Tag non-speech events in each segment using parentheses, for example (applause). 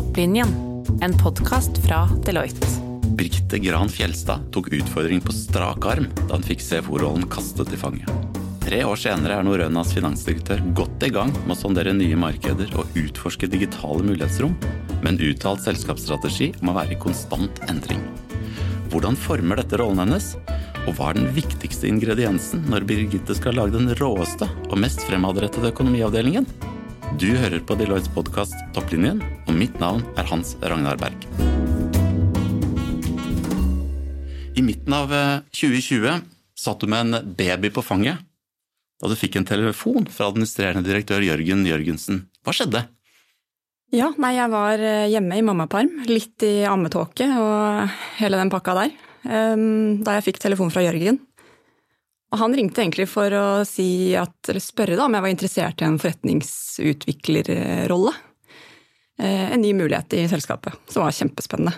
Topplinjen, en podkast fra Deloitte. Birgitte Gran Fjelstad tok utfordringen på strak arm da han fikk CFO-rollen kastet i fanget. Tre år senere er Norønas finansdirektør godt i gang med å sondere nye markeder og utforske digitale mulighetsrom, med en uttalt selskapsstrategi om å være i konstant endring. Hvordan former dette rollen hennes, og hva er den viktigste ingrediensen når Birgitte skal lage den råeste og mest fremadrettede økonomiavdelingen? Du hører på Deloittes podkast Topplinjen, og mitt navn er Hans Ragnar Berg. I midten av 2020 eh, satt du med en baby på fanget da du fikk en telefon fra administrerende direktør Jørgen Jørgensen. Hva skjedde? Ja, nei, jeg var eh, hjemme i mammaperm, litt i ammetåke og hele den pakka der, ehm, da jeg fikk telefon fra Jørgen. Og han ringte egentlig for å si at, eller spørre da, om jeg var interessert i en forretningsutviklerrolle. Eh, en ny mulighet i selskapet, som var kjempespennende.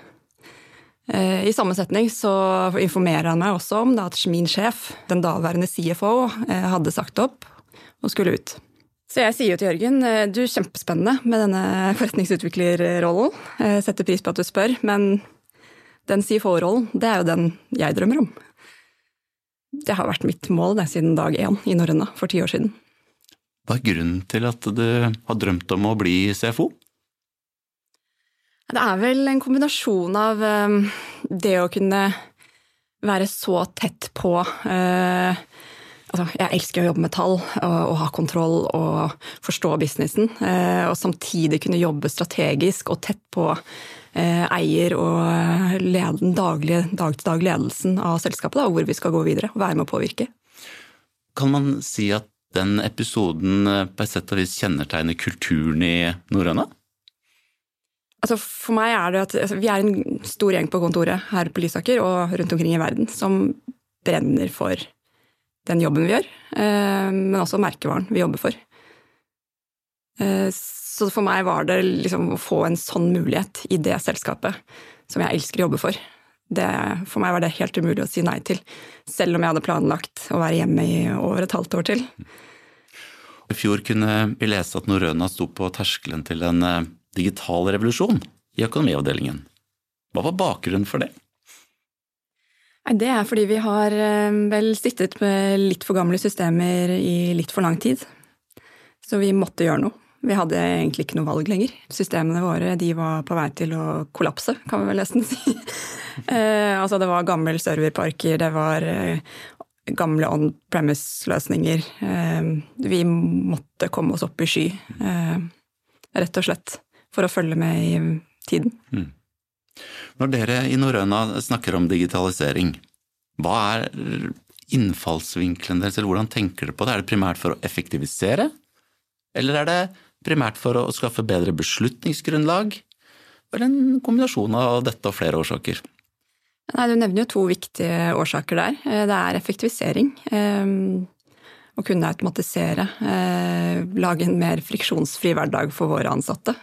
Eh, I samme setning så informerer han meg også om at min sjef, den daværende CFO, eh, hadde sagt opp og skulle ut. Så jeg sier jo til Jørgen du, kjempespennende med denne forretningsutviklerrollen. Jeg setter pris på at du spør, men den CFO-rollen, det er jo den jeg drømmer om. Det har vært mitt mål det, siden dag én i Norrøna for ti år siden. Hva er grunnen til at du har drømt om å bli CFO? Det er vel en kombinasjon av ehm, det å kunne være så tett på uh, altså, Jeg elsker å jobbe med tall og, og ha kontroll og forstå businessen. Uh, og samtidig kunne jobbe strategisk og tett på Eh, eier og den daglige dag-til-dag-ledelsen av selskapet, da, hvor vi skal gå videre og være med å påvirke. Kan man si at den episoden eh, på et sett og vis kjennetegner kulturen i Norrøna? Altså for meg er det at altså, Vi er en stor gjeng på kontoret her på Lysaker og rundt omkring i verden som brenner for den jobben vi gjør, eh, men også merkevaren vi jobber for. Så for meg var det liksom å få en sånn mulighet i det selskapet som jeg elsker å jobbe for. Det, for meg var det helt umulig å si nei til, selv om jeg hadde planlagt å være hjemme i over et halvt år til. I fjor kunne vi lese at Norøna sto på terskelen til en eh, digital revolusjon i økonomiavdelingen. Hva var bakgrunnen for det? Det er fordi vi har eh, vel sittet med litt for gamle systemer i litt for lang tid. Så vi måtte gjøre noe. Vi hadde egentlig ikke noe valg lenger. Systemene våre de var på vei til å kollapse, kan vi vel nesten si. (laughs) eh, altså det var gamle serverparker, det var eh, gamle on premise-løsninger. Eh, vi måtte komme oss opp i sky, eh, rett og slett, for å følge med i tiden. Mm. Når dere i Norrøna snakker om digitalisering, hva er innfallsvinkelen deres, eller hvordan tenker dere på det? Er det primært for å effektivisere, eller er det primært for å skaffe bedre beslutningsgrunnlag, eller en kombinasjon av dette og flere årsaker? Nei, Du nevner jo to viktige årsaker der. Eh, det er effektivisering. Eh, å kunne automatisere. Eh, lage en mer friksjonsfri hverdag for våre ansatte.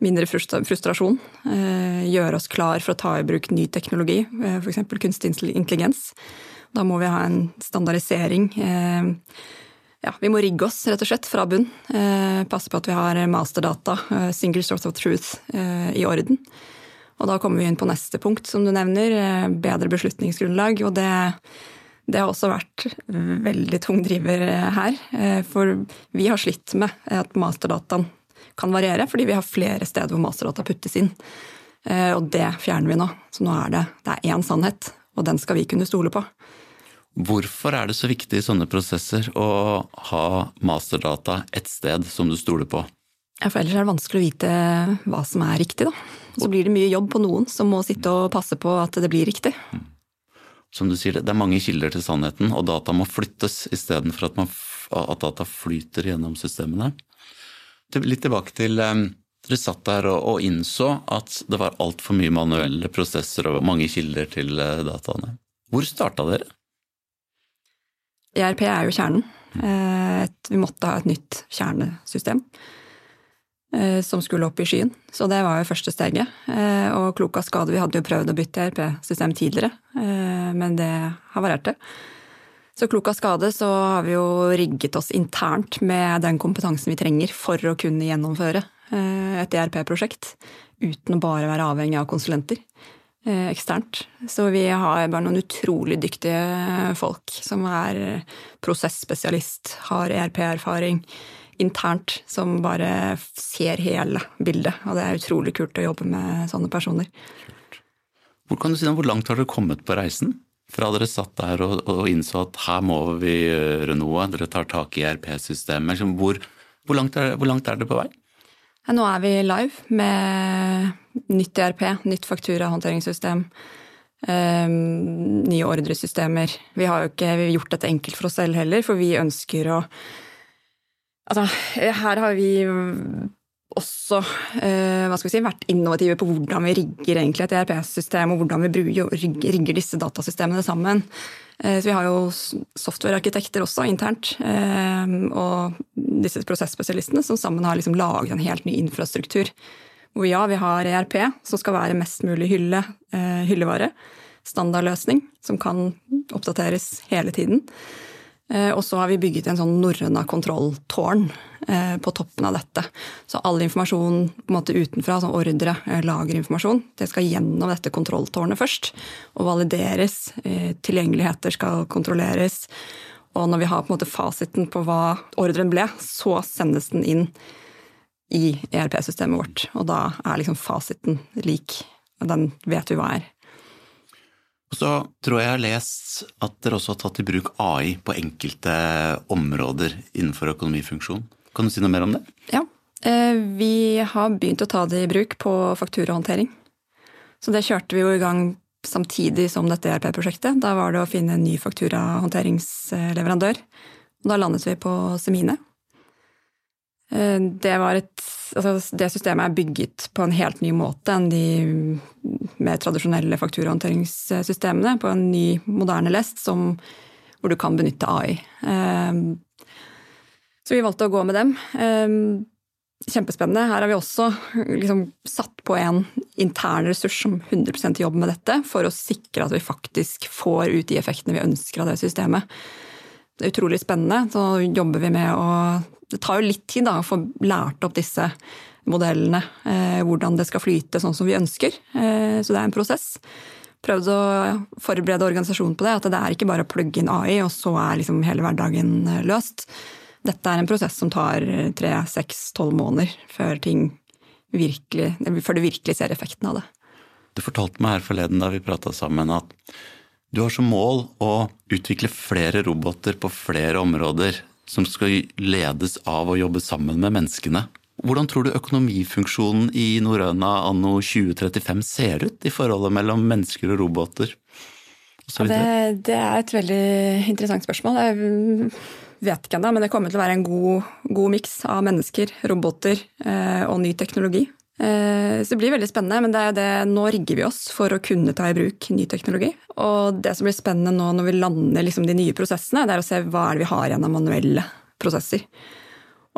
Mindre frustrasjon. Gjøre oss klar for å ta i bruk ny teknologi, f.eks. kunstig intelligens. Da må vi ha en standardisering ja, vi må rigge oss rett og slett fra bunn. Eh, passe på at vi har masterdata, eh, single source of truth, eh, i orden. Og da kommer vi inn på neste punkt, som du nevner, eh, bedre beslutningsgrunnlag. Og det, det, har også vært veldig tung driver eh, her. Eh, for vi har slitt med at masterdataen kan variere, fordi vi har flere steder hvor masterdata puttes inn. Og det fjerner vi nå. Så nå er det, det er én sannhet, og den skal vi kunne stole på. Hvorfor er det så viktig i sånne prosesser å ha masterdata et sted som du stoler på? Ja, for ellers er det vanskelig å vite hva som er riktig, da. Så blir det mye jobb på noen som må sitte og passe på at det blir riktig. Som du sier, det er mange kilder til sannheten, og data må flyttes istedenfor at, at data flyter gjennom systemene. Litt tilbake til um, dere satt der og, innså at det var altfor mye manuelle prosesser og mange kilder til uh, dataene. Hvor starta dere? ERP er jo kjernen. Eh, et, vi måtte ha et nytt kjernesystem eh, som skulle opp i skyen. Så det var jo første steget. Eh, og klok av skade, vi hadde jo prøvd å bytte ERP-system tidligere, men det havarerte. Så klok av skade så har vi jo rigget oss internt med den kompetansen vi trenger for å kunne gjennomføre et ERP-prosjekt uten å bare være avhengig av konsulenter eksternt. Så vi har bare noen utrolig dyktige folk som er prosessspesialist, har ERP-erfaring internt, som bare ser hele bildet. Og det er utrolig kult å jobbe med sånne personer. Hvor, kan du si, hvor langt har dere kommet på reisen? Fra dere satt der og, og innså at her må vi gjøre noe, dere tar tak i ERP-systemet. Liksom, hvor, hvor, hvor, langt er det på vei? Nå er vi live med nytt ERP, nytt fakturahåndteringssystem. Um, nye ordresystemer. Vi har jo ikke gjort dette enkelt for oss selv heller, for vi ønsker å Altså, her har vi også eh, hva skal vi si, vært innovative på hvordan vi rigger et ERP-system, og hvordan vi rigger disse datasystemene sammen. Eh, så vi har jo softwarearkitekter også internt, eh, og disse prosessspesialistene som sammen har liksom laget en helt ny infrastruktur. Hvor ja, vi har ERP, som skal være mest mulig hylle, hyllevare. Standardløsning som kan oppdateres hele tiden. Eh, og så har vi bygget en sånn norrøna kontrolltårn eh, på toppen av dette. Så all informasjon måte utenfra, sånn ordre, eh, lagerinformasjon, det skal gjennom dette kontrolltårnet først. Og valideres. Tilgjengeligheter skal kontrolleres. Og når vi har på en måte fasiten på hva ordren ble, så sendes den inn i ERP-systemet vårt. Og da er liksom fasiten lik. Og den vet vi hva er. Og så tror jeg jeg har lest at dere også har tatt i bruk AI på enkelte områder innenfor økonomifunksjon. Kan du si noe mer om det? Ja. Eh, vi har begynt å ta det i bruk på fakturahåndtering. Så det kjørte vi jo i gang samtidig som dette ERP-prosjektet. Da var det å finne en ny fakturahåndteringsleverandør. Da landet vi på Semine. Eh, det, et, altså det systemet er bygget på en helt ny måte enn de mer tradisjonelle fakturahåndteringssystemene. På en ny, moderne lest som, hvor du kan benytte AI. Eh, så vi valgte å gå med dem. Eh, kjempespennende. Her har vi også liksom satt på en intern ressurs som 100% jobber med dette, for å sikre at vi faktisk får ut de effektene vi ønsker av det systemet. Det er utrolig spennende. Så jobber vi med å det tar jo litt tid da, å få lært opp disse modellene, eh, hvordan det skal flyte sånn som vi ønsker. Eh, så det er en prosess. Prøvd å forberede organisasjonen på det, at det er ikke bare å plugge inn AI, og så er liksom hele hverdagen eh, løst. Dette er en prosess som tar tre, seks, tolv måneder før, virkelig, før du virkelig ser effekten av det. Du fortalte meg her forleden da vi prata sammen at du har som mål å utvikle flere roboter på flere områder som skal ledes av å jobbe sammen med menneskene. Hvordan tror du økonomifunksjonen i Norrøna anno 2035 ser ut i forholdet mellom mennesker og roboter? Og det, det, er et veldig interessant spørsmål. Jeg vet ikke ennå, men det kommer til å være en god, god miks av mennesker, roboter eh, og ny teknologi. Eh, så det blir veldig spennende, men det er det, nå rigger vi oss for å kunne ta i bruk ny teknologi. Og det som blir spennende nå når vi lander liksom de nye prosessene, det er å se hva er det vi har igjen av manuelle prosesser.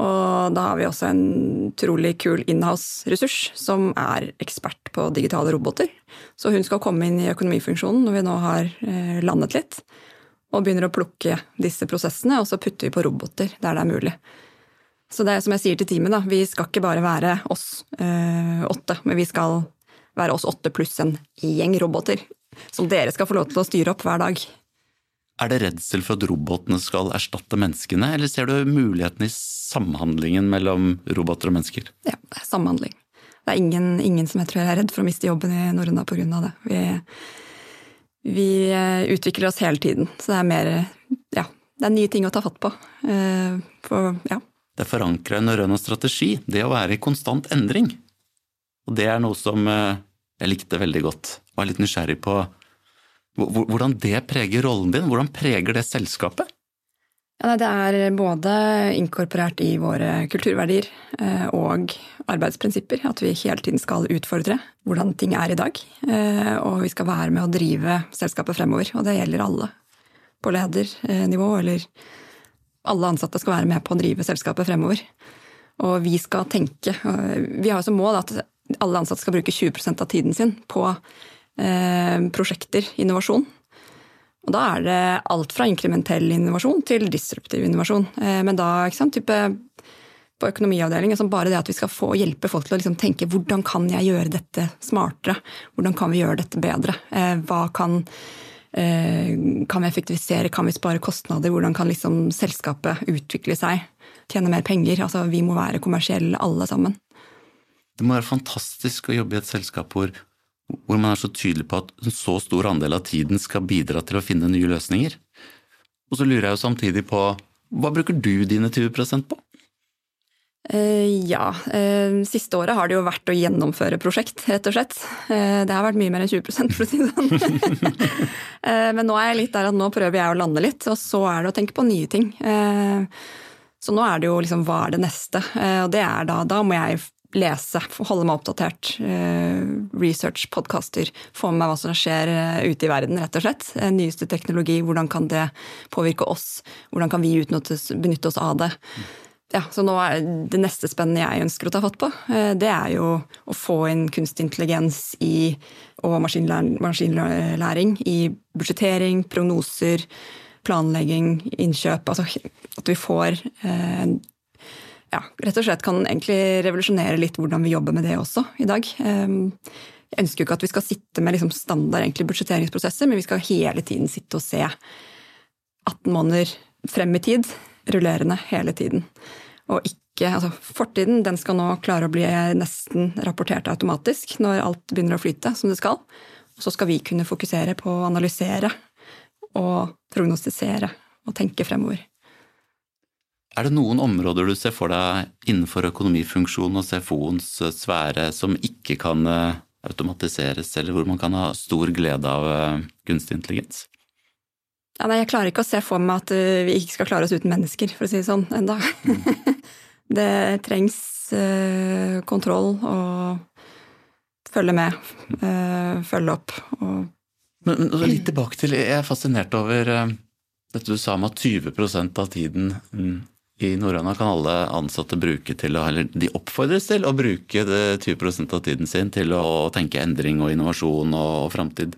Og da har vi også en utrolig kul inhouse-ressurs som er ekspert på digitale roboter. Så hun skal komme inn i økonomifunksjonen når vi nå har eh, landet litt, og begynner å plukke disse prosessene, og så putter vi på roboter der det er mulig. Så det er som jeg sier til teamet, da, vi skal ikke bare være oss øh, åtte, men vi skal være oss åtte pluss en gjeng roboter. Som dere skal få lov til å styre opp hver dag. Er det redsel for at robotene skal erstatte menneskene, eller ser du muligheten i samhandlingen mellom roboter og mennesker? Ja, det er samhandling. Det er ingen, ingen som jeg tror er redd for å miste jobben i Norrøna pga. det. Vi, vi, eh, utvikler oss hele tiden, så det er mer Ja, det er nye ting å ta fatt på. Uh, for, ja, det forankra i norrøn strategi, det å være i konstant endring. Og det er noe som eh, jeg likte veldig godt. Var litt nysgjerrig på hvordan det preger rollen din. Hvordan preger det selskapet? Ja, det er både inkorporert i våre kulturverdier eh, og arbeidsprinsipper. At vi hele tiden skal utfordre hvordan ting er i dag. Eh, og vi skal være med å drive selskapet fremover. Og det gjelder alle. På ledernivå eller alle ansatte skal være med på å drive selskapet fremover. Og vi skal tenke Vi har jo som mål at alle ansatte skal bruke 20% av tiden sin på eh, prosjekter, innovasjon. Og da er det alt fra inkrementell innovasjon til disruptiv innovasjon. Eh, men da ikke sant, type på økonomiavdelingen. Som bare det at vi skal få hjelpe folk til å liksom tenke hvordan kan jeg gjøre dette smartere? Hvordan kan vi gjøre dette bedre? Eh, hva kan, kan vi effektivisere, kan vi spare kostnader? Hvordan kan liksom selskapet utvikle seg? Tjene mer penger? Altså, vi må være kommersielle alle sammen. Det må være fantastisk å jobbe i et selskap hvor, hvor man er så tydelig på at en så stor andel av tiden skal bidra til å finne nye løsninger. Og så lurer jeg jo samtidig på hva bruker du dine 20% på? Uh, ja, uh, siste året har det jo vært å gjennomføre prosjekt, rett og slett. Uh, det har vært mye mer enn 20 for å si det sånn. (laughs) men nå er jeg litt der at nå prøver jeg å lande litt, og så er det å tenke på nye ting. så nå er det jo liksom hva er det neste? og det er da Da må jeg lese, holde meg oppdatert. research, podkaster, få med meg hva som skjer ute i verden, rett og slett. nyeste teknologi, hvordan kan det påvirke oss? Hvordan kan vi benytte oss av det? Ja, så nå er det neste spennende jeg ønsker å ta fatt på, eh, det er jo å få inn kunstig intelligens i, og maskinlæring i budsjettering, prognoser, planlegging, innkjøp. Altså at vi får eh, ja, rett og slett kan egentlig revolusjonere litt hvordan vi jobber med det også i dag. Eh, jeg ønsker jo ikke at vi skal sitte med liksom standard budsjetteringsprosesser, men vi skal hele tiden sitte og se 18 måneder frem i tid, rullerende hele tiden. Og ikke, altså Fortiden den skal nå klare å bli nesten rapportert automatisk når alt begynner å flyte som det skal. Og så skal vi kunne fokusere på å analysere og prognostisere og tenke fremover. Er det noen områder du ser for deg innenfor økonomifunksjonen og CFO-ens sfære som ikke kan eh, automatiseres, eller hvor man kan ha stor glede av eh, kunstig intelligens? Ja, nei, jeg klarer ikke å se for meg at eh, vi ikke skal klare oss uten mennesker, for å si det sånn, (laughs) enda. Mm. det trengs uh, kontroll og følge med, uh, følge opp og Men, men litt tilbake til Jeg er fascinert over uh, dette du sa om at 20% av tiden mm, i Norrøna kan alle ansatte bruke til å, eller de oppfordres til å bruke 20% av tiden sin til å tenke endring og innovasjon og, og framtid.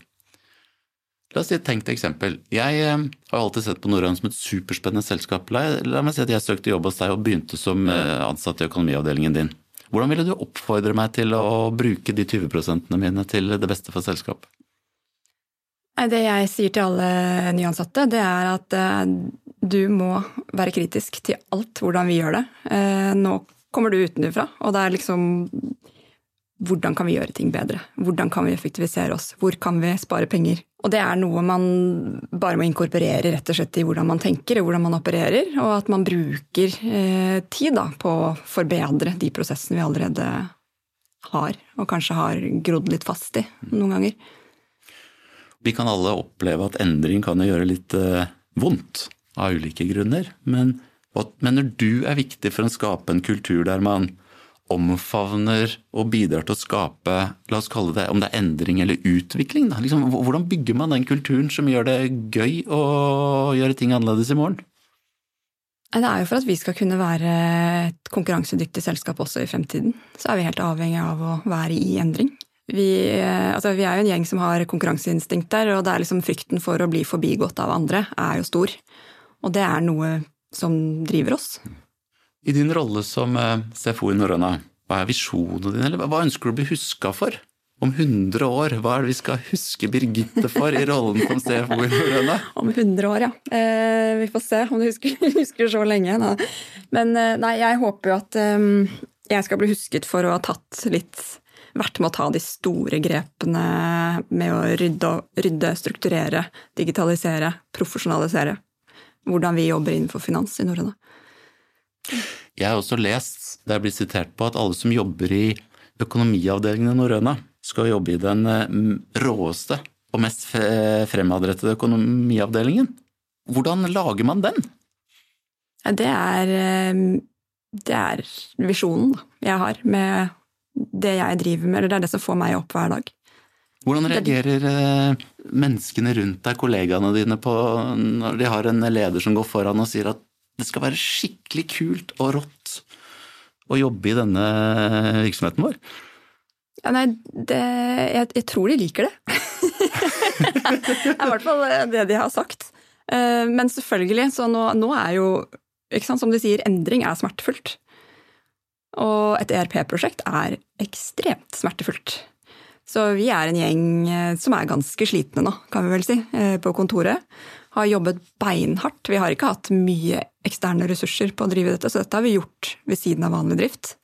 La oss si et tenkt eksempel. Jeg eh, har alltid sett på Norheim som et superspennende selskap. La, la, meg si at jeg søkte jobb hos deg og begynte som eh, ansatt i økonomiavdelingen din. Hvordan ville du oppfordre meg til å bruke de 20% mine til det beste for selskapet? Det jeg sier til alle nyansatte, det er at eh, du må være kritisk til alt hvordan vi gjør det. Nå kommer du utenfra, og det er liksom hvordan kan vi gjøre ting bedre? Hvordan kan vi effektivisere oss? Hvor kan vi spare penger? Og det er noe man bare må inkorporere rett og slett i hvordan man tenker og hvordan man opererer, og at man bruker eh, tid da, på å forbedre de prosessene vi allerede har, og kanskje har grodd litt fast i noen ganger. Vi kan alle oppleve at endring kan gjøre litt eh, vondt av ulike grunner, men hva mener du er viktig for å skape en kultur der man omfavner og bidrar til å skape la oss kalle det, om det er endring eller utvikling. Liksom, hvordan bygger man den kulturen som gjør det gøy å gjøre ting annerledes i morgen? Det er jo for at vi skal kunne være et konkurransedyktig selskap også i fremtiden. Så er vi helt avhengig av å være i endring. Vi, altså vi er jo en gjeng som har konkurranseinstinkt der, og det er liksom frykten for å bli forbigått av andre er jo stor. Og det er noe som driver oss. I din rolle som eh, CFO i Norrøna, hva er visjonene dine, eller hva ønsker du å bli huska for? Om 100 år, hva er det vi skal huske Birgitte for i rollen som CFO i Norrøna? (laughs) Om 100 år, ja. Eh, vi får se om du husker, (laughs) husker så lenge. Da. Men eh, nei, jeg håper jo at um, jeg skal bli husket for å ha tatt litt vært med å ta de store grepene med å rydde, rydde, strukturere, digitalisere, profesjonalisere. Hvordan vi jobber innenfor finans i Norrøna. Jeg har også lest, det er blitt sitert på, at alle som jobber i økonomiavdelingen i Norrøna, skal jobbe i den eh, råeste og mest fremadrettede økonomiavdelingen. Hvordan lager man den? Det er, eh, det er visjonen jeg har med det jeg driver med, eller det er det som får meg opp hver dag. Hvordan reagerer eh, menneskene rundt deg, kollegaene dine, på når de har en leder som går foran og sier at det skal være skikkelig kult og rått å jobbe i denne virksomheten vår? Ja, nei, det, jeg, jeg, tror de liker det. (laughs) det er i hvert fall det de har sagt. Eh, men selvfølgelig, så nå, nå er jo sant, Som de sier, endring er smertefullt. Og et ERP-prosjekt er ekstremt smertefullt. Så vi er en gjeng eh, som er ganske slitne nå, kan vi vel si, eh, på kontoret. Har jobbet beinhardt. Vi har ikke hatt mye eksterne ressurser på å drive dette, så dette har vi gjort ved siden av vanlig drift.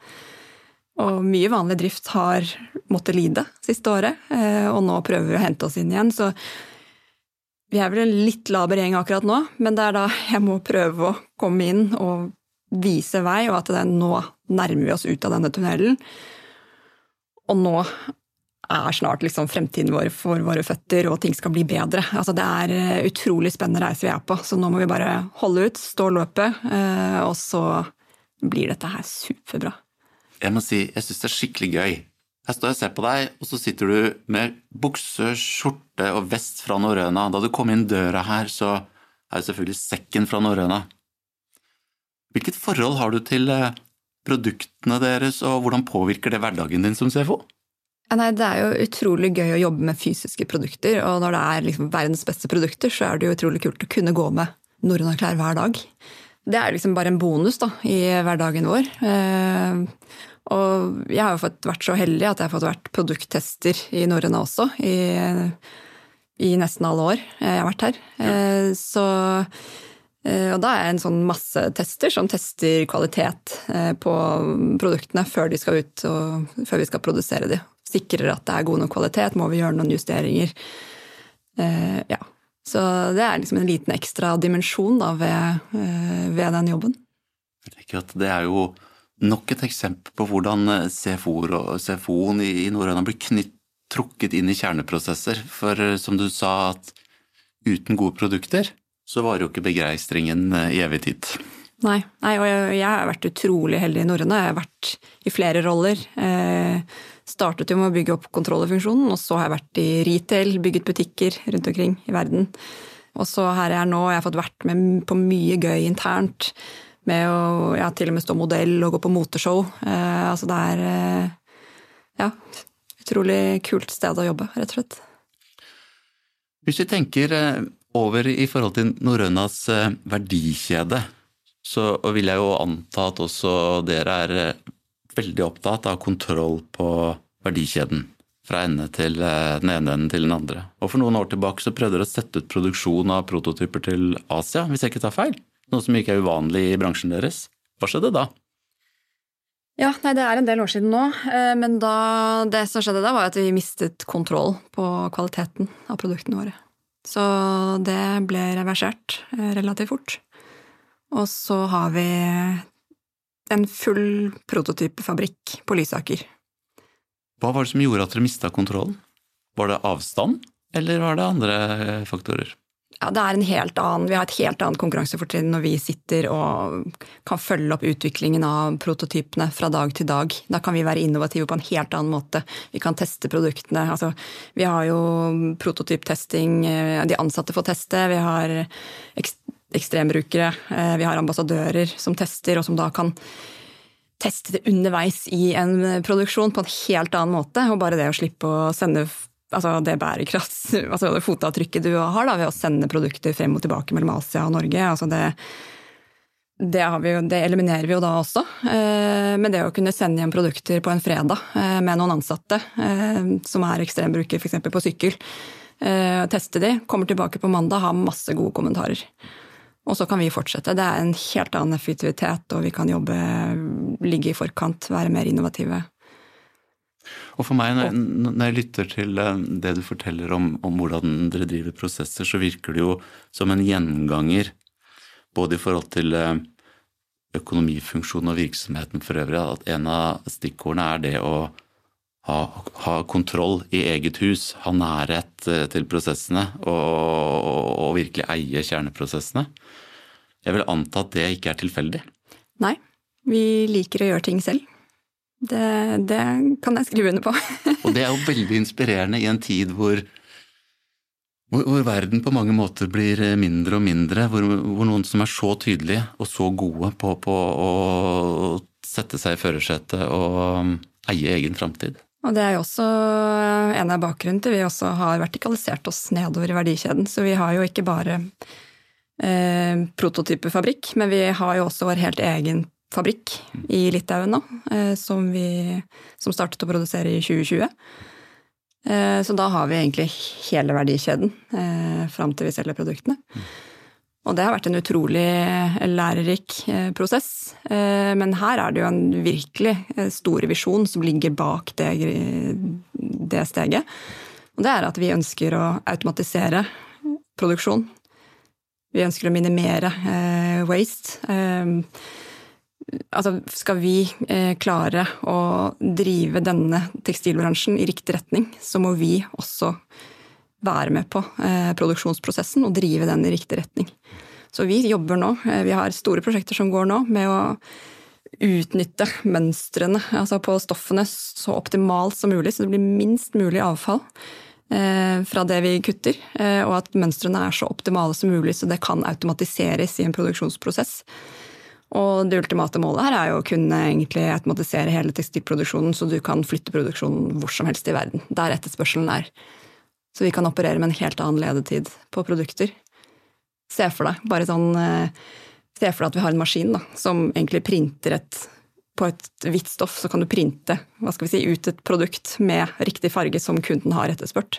Og mye vanlig drift har måttet lide siste året, eh, og nå prøver vi å hente oss inn igjen. Så vi er vel en litt laber gjeng akkurat nå, men det er da jeg må prøve å komme inn og vise vei, og at det nå nærmer vi oss ut av denne tunnelen. Og nå er snart liksom fremtiden vår for våre føtter, og ting skal bli bedre. Altså, det er eh, utrolig spennende reise vi er på, så nå må vi bare holde ut, stå løpet, eh, og så blir dette her superbra. Jeg må si, jeg syns det er skikkelig gøy. Jeg står og ser på deg, og så sitter du med bukse, skjorte og vest fra Norrøna. Da du kom inn døra her, så er jo selvfølgelig sekken fra Norrøna. Hvilket forhold har du til eh, produktene deres, og hvordan påvirker det hverdagen din som CFO? Nei, Det er jo utrolig gøy å jobbe med fysiske produkter, og når det er liksom verdens beste produkter, så er det jo utrolig kult å kunne gå med norrøne klær hver dag. Det er liksom bare en bonus da, i hverdagen vår. Eh, og jeg har jo fått vært så heldig at jeg har fått vært produkttester i norrøne også, i, i, nesten alle år jeg har vært her. Ja. Eh, så og da er jeg en sånn masse tester som tester kvalitet på produktene før de skal ut og før vi skal produsere de sikrer at det er god nok kvalitet, må vi gjøre noen justeringer. Eh, ja. Så det er liksom en liten ekstra dimensjon da, ved, eh, ved, den jobben. Det er jo nok et eksempel på hvordan CFO-en i Norrøna blir knytt, trukket inn i kjerneprosesser. For eh, som du sa, at uten gode produkter så varer jo ikke begeistringen i evig tid. Nei, nei, og jeg, jeg, har vært utrolig heldig i Norrøna. Jeg har vært i flere roller. Eh, startet jo med å bygge opp kontrollerfunksjonen, og så har jeg vært i retail, bygget butikker rundt omkring i verden. Og så her jeg er nå, jeg har fått vært med på mye gøy internt. Med å ja, til og med stå modell og gå på moteshow. Eh, altså det er eh, ja, utrolig kult sted å jobbe, rett og slett. Hvis vi tenker eh, over i forhold til Norrønas eh, verdikjede, så vil jeg jo anta at også dere er eh, veldig opptatt av kontroll på verdikjeden. Fra ende til eh, den ene enden til den andre. Og For noen år tilbake så prøvde dere å sette ut produksjon av prototyper til Asia, hvis jeg ikke tar feil. Noe som ikke er uvanlig i bransjen deres. Hva skjedde da? Ja, nei, Det er en del år siden nå, eh, men da, det som skjedde da, var at vi mistet kontroll på kvaliteten av produktene våre. Så det ble reversert relativt fort. Og så har vi en full prototypefabrikk på Lysaker. Hva var det som gjorde at dere mista kontrollen? Var det avstand, eller var det andre faktorer? Ja, det er en helt annen, Vi har et helt annet konkurransefortrinn når vi sitter og kan følge opp utviklingen av prototypene fra dag til dag. Da kan vi være innovative på en helt annen måte. Vi kan teste produktene. Altså, vi har jo prototyptesting, eh, de ansatte får teste. Vi har ekstrembrukere. Eh, vi har ambassadører som tester, og som da kan teste det underveis i en produksjon på en helt annen måte. Og bare det å slippe å sende altså det bærekrafts... (laughs) altså det fotavtrykket du har da, ved å sende produkter frem og tilbake mellom Asia og Norge, altså det, det, vi, det, eliminerer vi jo da også. Eh, men det å kunne sende hjem produkter på en fredag eh, med noen ansatte som er ekstrembrukere f.eks. på sykkel, teste de, kommer tilbake på mandag, har masse gode kommentarer. Og så kan vi fortsette. Det er en helt annen effektivitet, og vi kan jobbe, ligge i forkant, være mer innovative. Og for meg, når jeg lytter til eh, det du forteller om, om hvordan dere driver prosesser, så virker det jo som en gjenganger både i forhold til eh, økonomifunksjonen og virksomheten for øvrig, at en av stikkordene er det å ha, ha kontroll i eget hus, ha nærhet eh, til prosessene og, og virkelig eie kjerneprosessene. Jeg vil anta at det ikke er tilfeldig? Nei, vi liker å gjøre ting selv. Det, det kan jeg skrive under på. (laughs) og det er jo veldig inspirerende i en tid hvor, hvor, hvor, verden på mange måter blir mindre og mindre, hvor, hvor noen som er så tydelige og så gode på, på å sette seg i førersetet og eie egen framtid. Og det er jo også en av bakgrunnen til vi også har vertikalisert oss nedover i verdikjeden. Så vi har jo ikke bare eh, prototypefabrikk, men vi har jo også vår helt egen fabrikk i Litauen nå, som, vi, som startet å produsere i 2020. Så da har vi egentlig hele verdikjeden fram til vi selger produktene. Og det har vært en utrolig lærerik prosess. Men her er det jo en virkelig stor visjon som ligger bak det, det steget. Og det er at vi ønsker å automatisere produksjon. Vi ønsker å minimere eh, waste. Eh, altså, skal vi eh, klare å drive denne tekstilbransjen i riktig retning, så må vi også være med på eh, produksjonsprosessen og drive den i riktig retning. Så vi jobber nå, eh, vi har store prosjekter som går nå, med å utnytte mønstrene altså på stoffene så optimalt som mulig, så det blir minst mulig avfall. Eh, fra det vi kutter, eh, og at mønstrene er så optimale som mulig, så det kan automatiseres i en produksjonsprosess. Og det ultimate målet her er jo å kunne egentlig automatisere hele tekstilproduksjonen, så du kan flytte produksjonen hvor som helst i verden, der etterspørselen er. Så vi kan operere med en helt annen ledetid på produkter. Se for deg bare sånn eh, Se for deg at vi har en maskin da, som egentlig printer et på et hvitt stoff så kan du printe hva skal vi si, ut et produkt med riktig farge som kunden har etterspurt.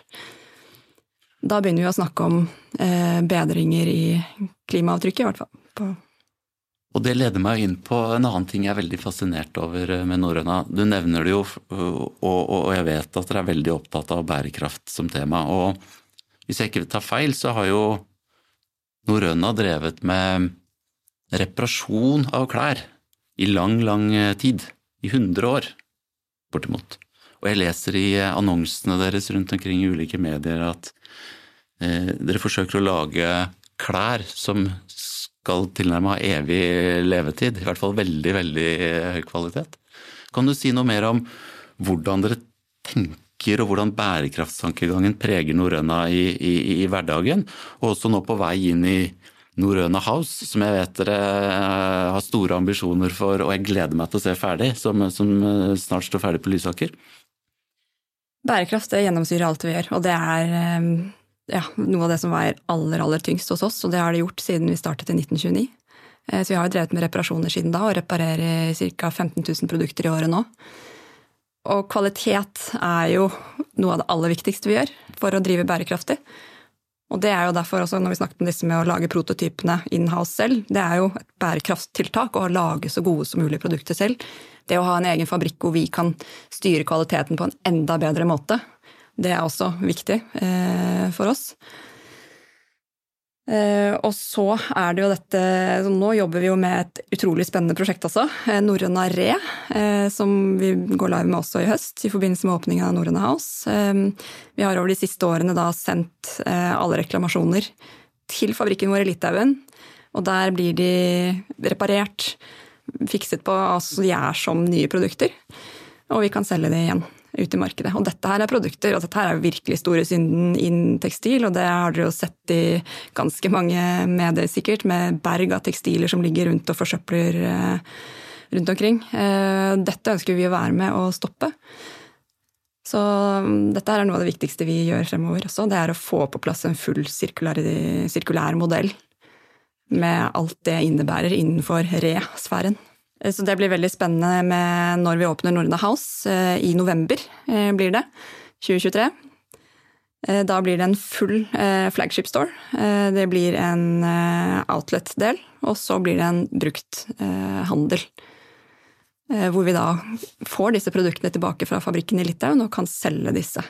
Da begynner vi å snakke om eh, bedringer i klimaavtrykket, i hvert fall. På og det leder meg inn på en annen ting jeg er veldig fascinert over eh, med Norrøna. Du nevner det jo, og, og, jeg vet at dere er veldig opptatt av bærekraft som tema. Og hvis jeg ikke tar feil, så har jo Norrøna drevet med reparasjon av klær i lang, lang eh, tid. I 100 år, bortimot. Og jeg leser i eh, annonsene deres rundt omkring i ulike medier at eh, dere forsøker å lage klær som skal tilnærme ha evig levetid. I hvert fall veldig, veldig eh, høy kvalitet. Kan du si noe mer om hvordan dere tenker og hvordan bærekraftstankegangen preger Norrøna i, i, i, hverdagen, og også nå på vei inn i Norrøna House, som jeg vet dere eh, har store ambisjoner for, og jeg gleder meg til å se ferdig, som, som eh, snart står ferdig på Lysaker. Bærekraft det gjennomsyrer alt vi gjør, og det er eh, ja, noe av det som veier aller, aller tyngst hos oss, og det har det gjort siden vi startet i 1929. Så vi har jo drevet med reparasjoner siden da, og reparerer ca. 15 000 produkter i året nå. Og kvalitet er jo noe av det aller viktigste vi gjør for å drive bærekraftig. Og det er jo derfor også, når vi snakket om disse med å lage prototypene in-house selv, det er jo et bærekraftstiltak å lage så gode som mulig produkter selv. Det å ha en egen fabrikk hvor vi kan styre kvaliteten på en enda bedre måte, det er også viktig eh, for oss. Eh, og så er det jo dette Nå jobber vi jo med et utrolig spennende prosjekt også. Eh, Norrøna Re, eh, som vi går live med også i høst i forbindelse med åpningen av Norrøna House. Vi har over de siste årene da sendt alle reklamasjoner til fabrikken vår i Litauen. Og der blir de reparert, fikset på, altså de er som nye produkter. Og vi kan selge de igjen ute i markedet. Og dette her er produkter, og dette her er virkelig store synden innen tekstil, og det har dere jo sett i ganske mange medier sikkert, med berg av tekstiler som ligger rundt og forsøpler eh, rundt omkring. Eh, dette ønsker vi å være med og stoppe. Så mm, dette er noe av det viktigste vi gjør fremover også. Det er å få på plass en full sirkulær, sirkulær modell med alt det innebærer innenfor re-sfæren. Eh, så det blir veldig spennende med når vi åpner Nordna House. Eh, I november eh, blir det. 2023. Da blir det en full flagship store. Det blir en outlet-del, og så blir det en brukthandel. Hvor vi da får disse produktene tilbake fra fabrikken i Litauen og kan selge disse.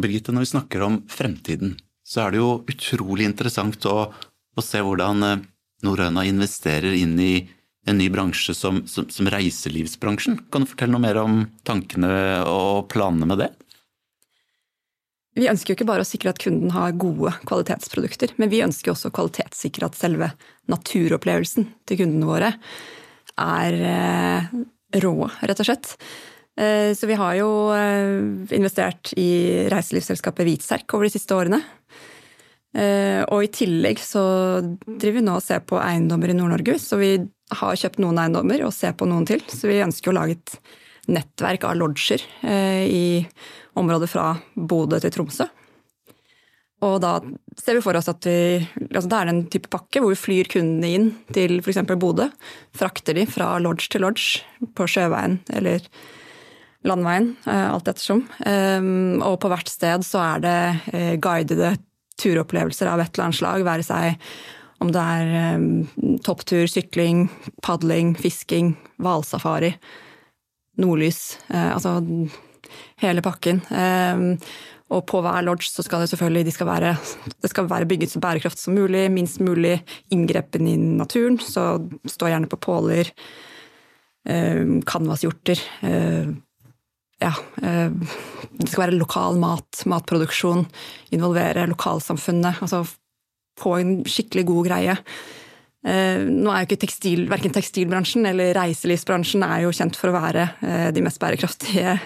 Birgitte, når vi snakker om fremtiden, så er det jo utrolig interessant å, å se hvordan Norrøna investerer inn i en ny bransje som, som, som, reiselivsbransjen. Kan du fortelle noe mer om tankene og planene med det? Vi ønsker jo ikke bare å sikre at kunden har gode kvalitetsprodukter, men vi ønsker også å kvalitetssikre at selve naturopplevelsen til kundene våre er eh, rå, rett og slett. Eh, så vi har jo eh, investert i reiselivsselskapet Hvitserk over de siste årene. Og i tillegg så driver vi nå og ser på eiendommer i Nord-Norge, så vi har kjøpt noen eiendommer og ser på noen til. Så vi ønsker å lage et nettverk av lodger eh, i området fra Bodø til Tromsø. Og da ser vi for oss at vi altså Det er en type pakke hvor vi flyr kundene inn til f.eks. Bodø. Frakter de fra lodge til lodge på sjøveien eller landveien, eh, alt ettersom. Um, og på hvert sted så er det eh, guidede turopplevelser av et eller annet slag. Være seg om det er um, topptur, sykling, padling, fisking, hvalsafari, nordlys. Uh, altså hele pakken. Um, og på hver lodge så skal det selvfølgelig de skal være, det skal være bygget så bærekraftig som mulig. Minst mulig inngrepen i naturen. Så stå gjerne på påler. Canvashjorter. Ja, eh, det skal være lokal mat, matproduksjon. Involvere lokalsamfunnet. Altså få en skikkelig god greie. Eh, nå er jo ikke tekstil, Verken tekstilbransjen eller reiselivsbransjen er jo kjent for å være eh, de mest bærekraftige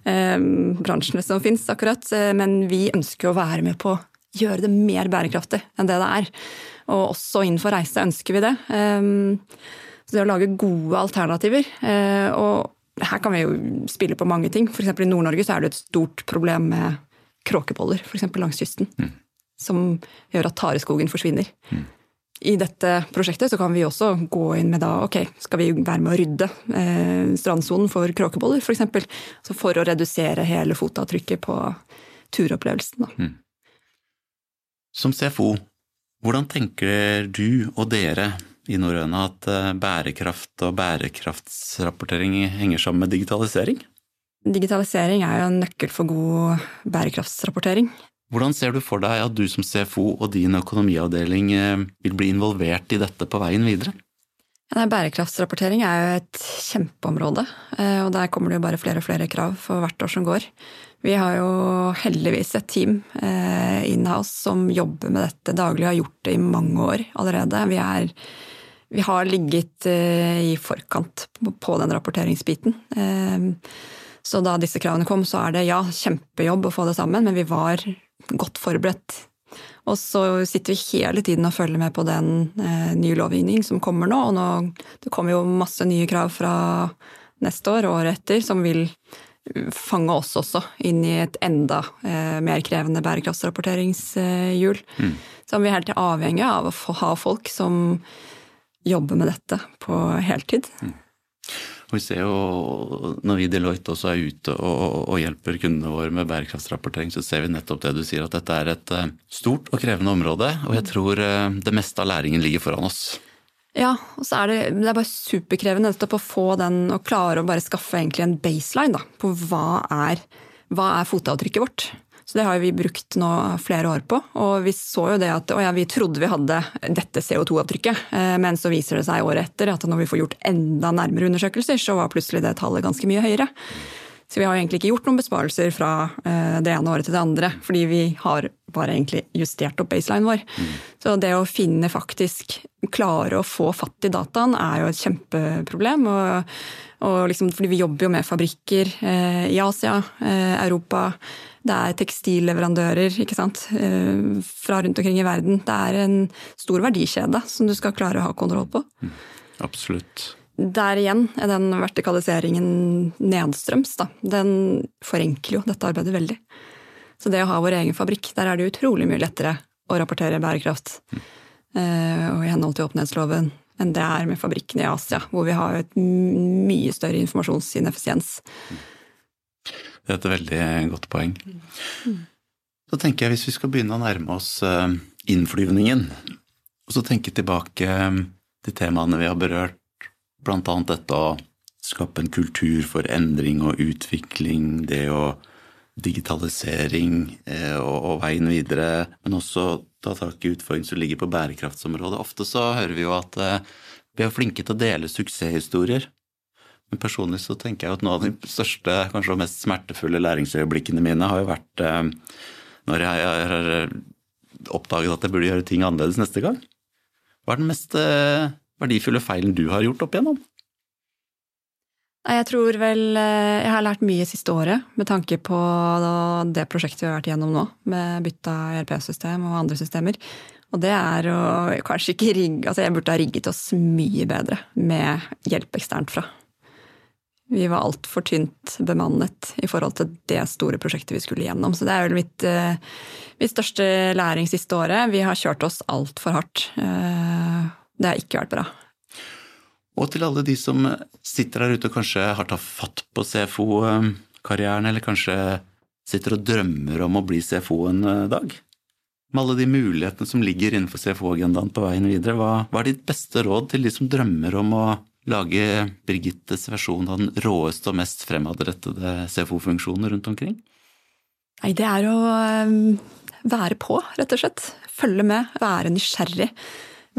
bransjene som fins, akkurat. Men vi ønsker å være med på å gjøre det mer bærekraftig enn det det er. Og også innenfor reise ønsker vi det. Så det å lage gode alternativer. og her kan vi jo spille på mange ting. For I Nord-Norge så er det et stort problem med kråkeboller, f.eks. langs kysten. Mm. Som gjør at tareskogen forsvinner. Mm. I dette prosjektet så kan vi også gå inn med da, ok, skal vi være med å rydde eh, strandsonen for kråkeboller, f.eks. Altså for å redusere hele fotavtrykket på turopplevelsen. Da. Mm. Som CFO, hvordan tenker du og dere i norrøna at eh, bærekraft og bærekraftsrapportering henger sammen med digitalisering? Digitalisering er jo en nøkkel for god bærekraftsrapportering. Hvordan ser du for deg at du som CFO og din økonomiavdeling eh, vil bli involvert i dette på veien videre? Bærekraftsrapportering er jo et kjempeområde, eh, og der kommer det jo bare flere og flere krav for hvert år som går. Vi har jo heldigvis et team in-house som jobber med dette daglig og har gjort det i mange år allerede. Vi er vi har ligget eh, i forkant på den rapporteringsbiten. Eh, så da disse kravene kom, så er det ja, kjempejobb å få det sammen, men vi var godt forberedt. Og så sitter vi hele tiden og følger med på den eh, nye lovgivning som kommer nå. Og nå, det kommer jo masse nye krav fra neste år og året etter som vil fange oss også inn i et enda eh, mer krevende bærekraftsrapporteringshjul. Mm. Som vi er helt avhengig av å ha folk som jobber med dette på heltid. Mm. Og vi ser jo, Når vi i Deloitte også er ute og, og, hjelper kundene våre med bærekraftsrapportering, så ser vi nettopp det du sier, at dette er et eh, stort og krevende område. Og jeg tror eh, det meste av læringen ligger foran oss. Ja, og så er det, det er bare superkrevende nettopp å få den, og klare å bare skaffe en baseline da, på hva er, hva er fotavtrykket vårt. Så det har vi brukt nå flere år på. Og vi så jo det at ja, vi trodde vi hadde dette CO2-avtrykket, eh, men så viser det seg året etter at når vi får gjort enda nærmere undersøkelser, så var plutselig det tallet ganske mye høyere. Så vi har egentlig ikke gjort noen besparelser fra eh, det ene året til det andre, fordi vi har bare egentlig justert opp baseline vår. Mm. Så det å finne faktisk klare å få fatt i dataen er jo et kjempeproblem. og, og liksom, fordi vi jobber jo med fabrikker eh, i Asia, Europa det er tekstilleverandører ikke sant? Eh, fra rundt omkring i verden. Det er en stor verdikjede som du skal klare å ha kontroll på. Mm, absolutt. Der igjen er den vertikaliseringen nedstrøms. Da. Den forenkler jo dette arbeidet veldig. Så det å ha vår egen fabrikk, der er det utrolig mye lettere å rapportere bærekraft mm. og i henhold til åpenhetsloven enn det er med fabrikkene i Asia, hvor vi har et mye større informasjonsineffisiens. Mm. Det er et veldig godt poeng. Så tenker jeg hvis vi skal begynne å nærme oss eh, innflyvningen, og så tenke tilbake eh, til temaene vi har berørt, annet dette å skape en kultur for endring og utvikling, det å digitalisering eh, og, veien videre, men også ta tak i utfordringer som ligger på bærekraftsområdet. Ofte så hører vi jo at vi er flinke til å dele suksesshistorier. Men personlig så tenker jeg at noe av de største, kanskje mest smertefulle læringsøyeblikkene mine har jo vært eh, når jeg har oppdaget at jeg burde gjøre ting annerledes neste gang. Hva er den mest eh, verdifulle feilen du har gjort opp igjennom? Jeg tror vel eh, Jeg har lært mye siste året med tanke på det prosjektet vi har vært igjennom nå, med bytta ERP-system og andre systemer. Og det er å kanskje ikke rigge Altså, jeg burde ha rigget oss mye bedre med hjelp eksternt fra vi var altfor tynt bemannet i forhold til det store prosjektet vi skulle gjennom. Så det er vel mitt, eh, mitt største læring siste året. Vi har kjørt oss altfor hardt. Eh, det har ikke vært bra. Og til alle de som sitter der ute og kanskje har tatt fatt på CFO-karrieren, eller kanskje sitter og drømmer om å bli CFO en eh, dag. Med alle de mulighetene som ligger innenfor CFO-agendaen på veien videre, hva, hva er ditt beste råd til de som drømmer om å lage Birgittes versjon av den råeste og mest fremadrettede CFO-funksjonen rundt omkring? Nei, det er å ehm, være på, rett og slett. Følge med, være nysgjerrig.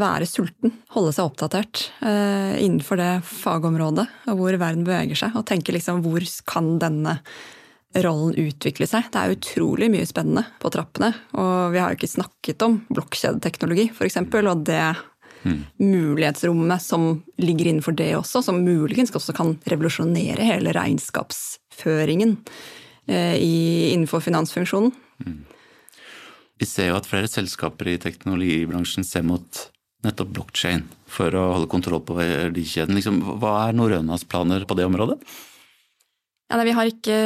Være sulten, holde seg oppdatert uh, innenfor det fagområdet og hvor verden beveger seg. Og tenke liksom hvor kan denne rollen utvikle seg. Det er utrolig mye spennende på trappene. Og vi har jo ikke snakket om blokkjedeteknologi, f.eks. Og det mm. mulighetsrommet som ligger innenfor det også, som muligens også kan revolusjonere hele regnskapsføringen eh, innenfor finansfunksjonen. Mm. Vi ser jo at flere selskaper i teknologibransjen ser mot nettopp blokkjede for å holde kontroll på verdikjeden. Liksom, hva er Norønas planer på det området? Ja, nei, vi har ikke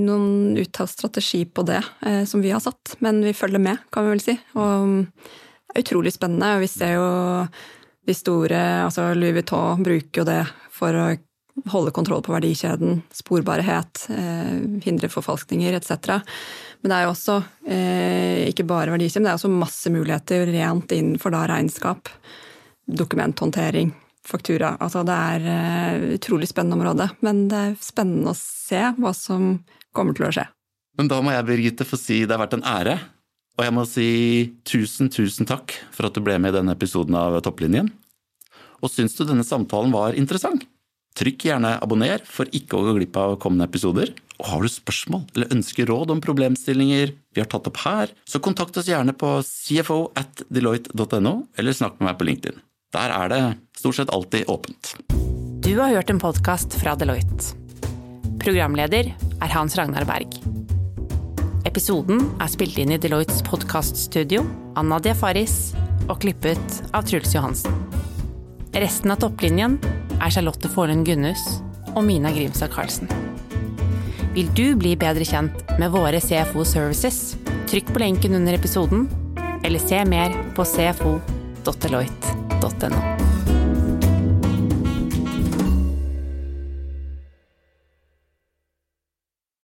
noen uttalt strategi på det eh, som vi har satt, men vi følger med, kan vi vel si. Og utrolig spennende. og Vi ser jo de store altså Louis Vuitton bruker jo det for å holde kontroll på verdikjeden, sporbarhet, eh, hindre forfalskninger etc. Men det er jo også eh, ikke bare verdikjeden, det er også masse muligheter rent innenfor da regnskap, dokumenthåndtering, faktura. Altså det er eh, utrolig spennende område, men det er spennende å se hva som kommer til å skje. Men da må jeg, Birgitte, få si det har vært en ære og jeg må si tusen, tusen takk for at du ble med i denne episoden av Topplinjen. Og syns du denne samtalen var interessant? Trykk gjerne abonner for ikke å gå glipp av kommende episoder. Og har du spørsmål eller ønsker råd om problemstillinger vi har tatt opp her, så kontakt oss gjerne på cfo at deloitte.no, eller snakk med meg på LinkedIn. Der er det stort sett alltid åpent. Du har hørt en podkast fra Deloitte. Programleder er Hans Ragnar Berg. Episoden er spilt inn i Deloittes podkaststudio Nadia Faris og klippet av Truls Johansen. Resten av topplinjen er Charlotte Forlund Gunnhus og Mina Grimstad Karlsen. Vil du bli bedre kjent med våre CFO Services? Trykk på lenken under episoden, eller se mer på cfo.deloitte.no.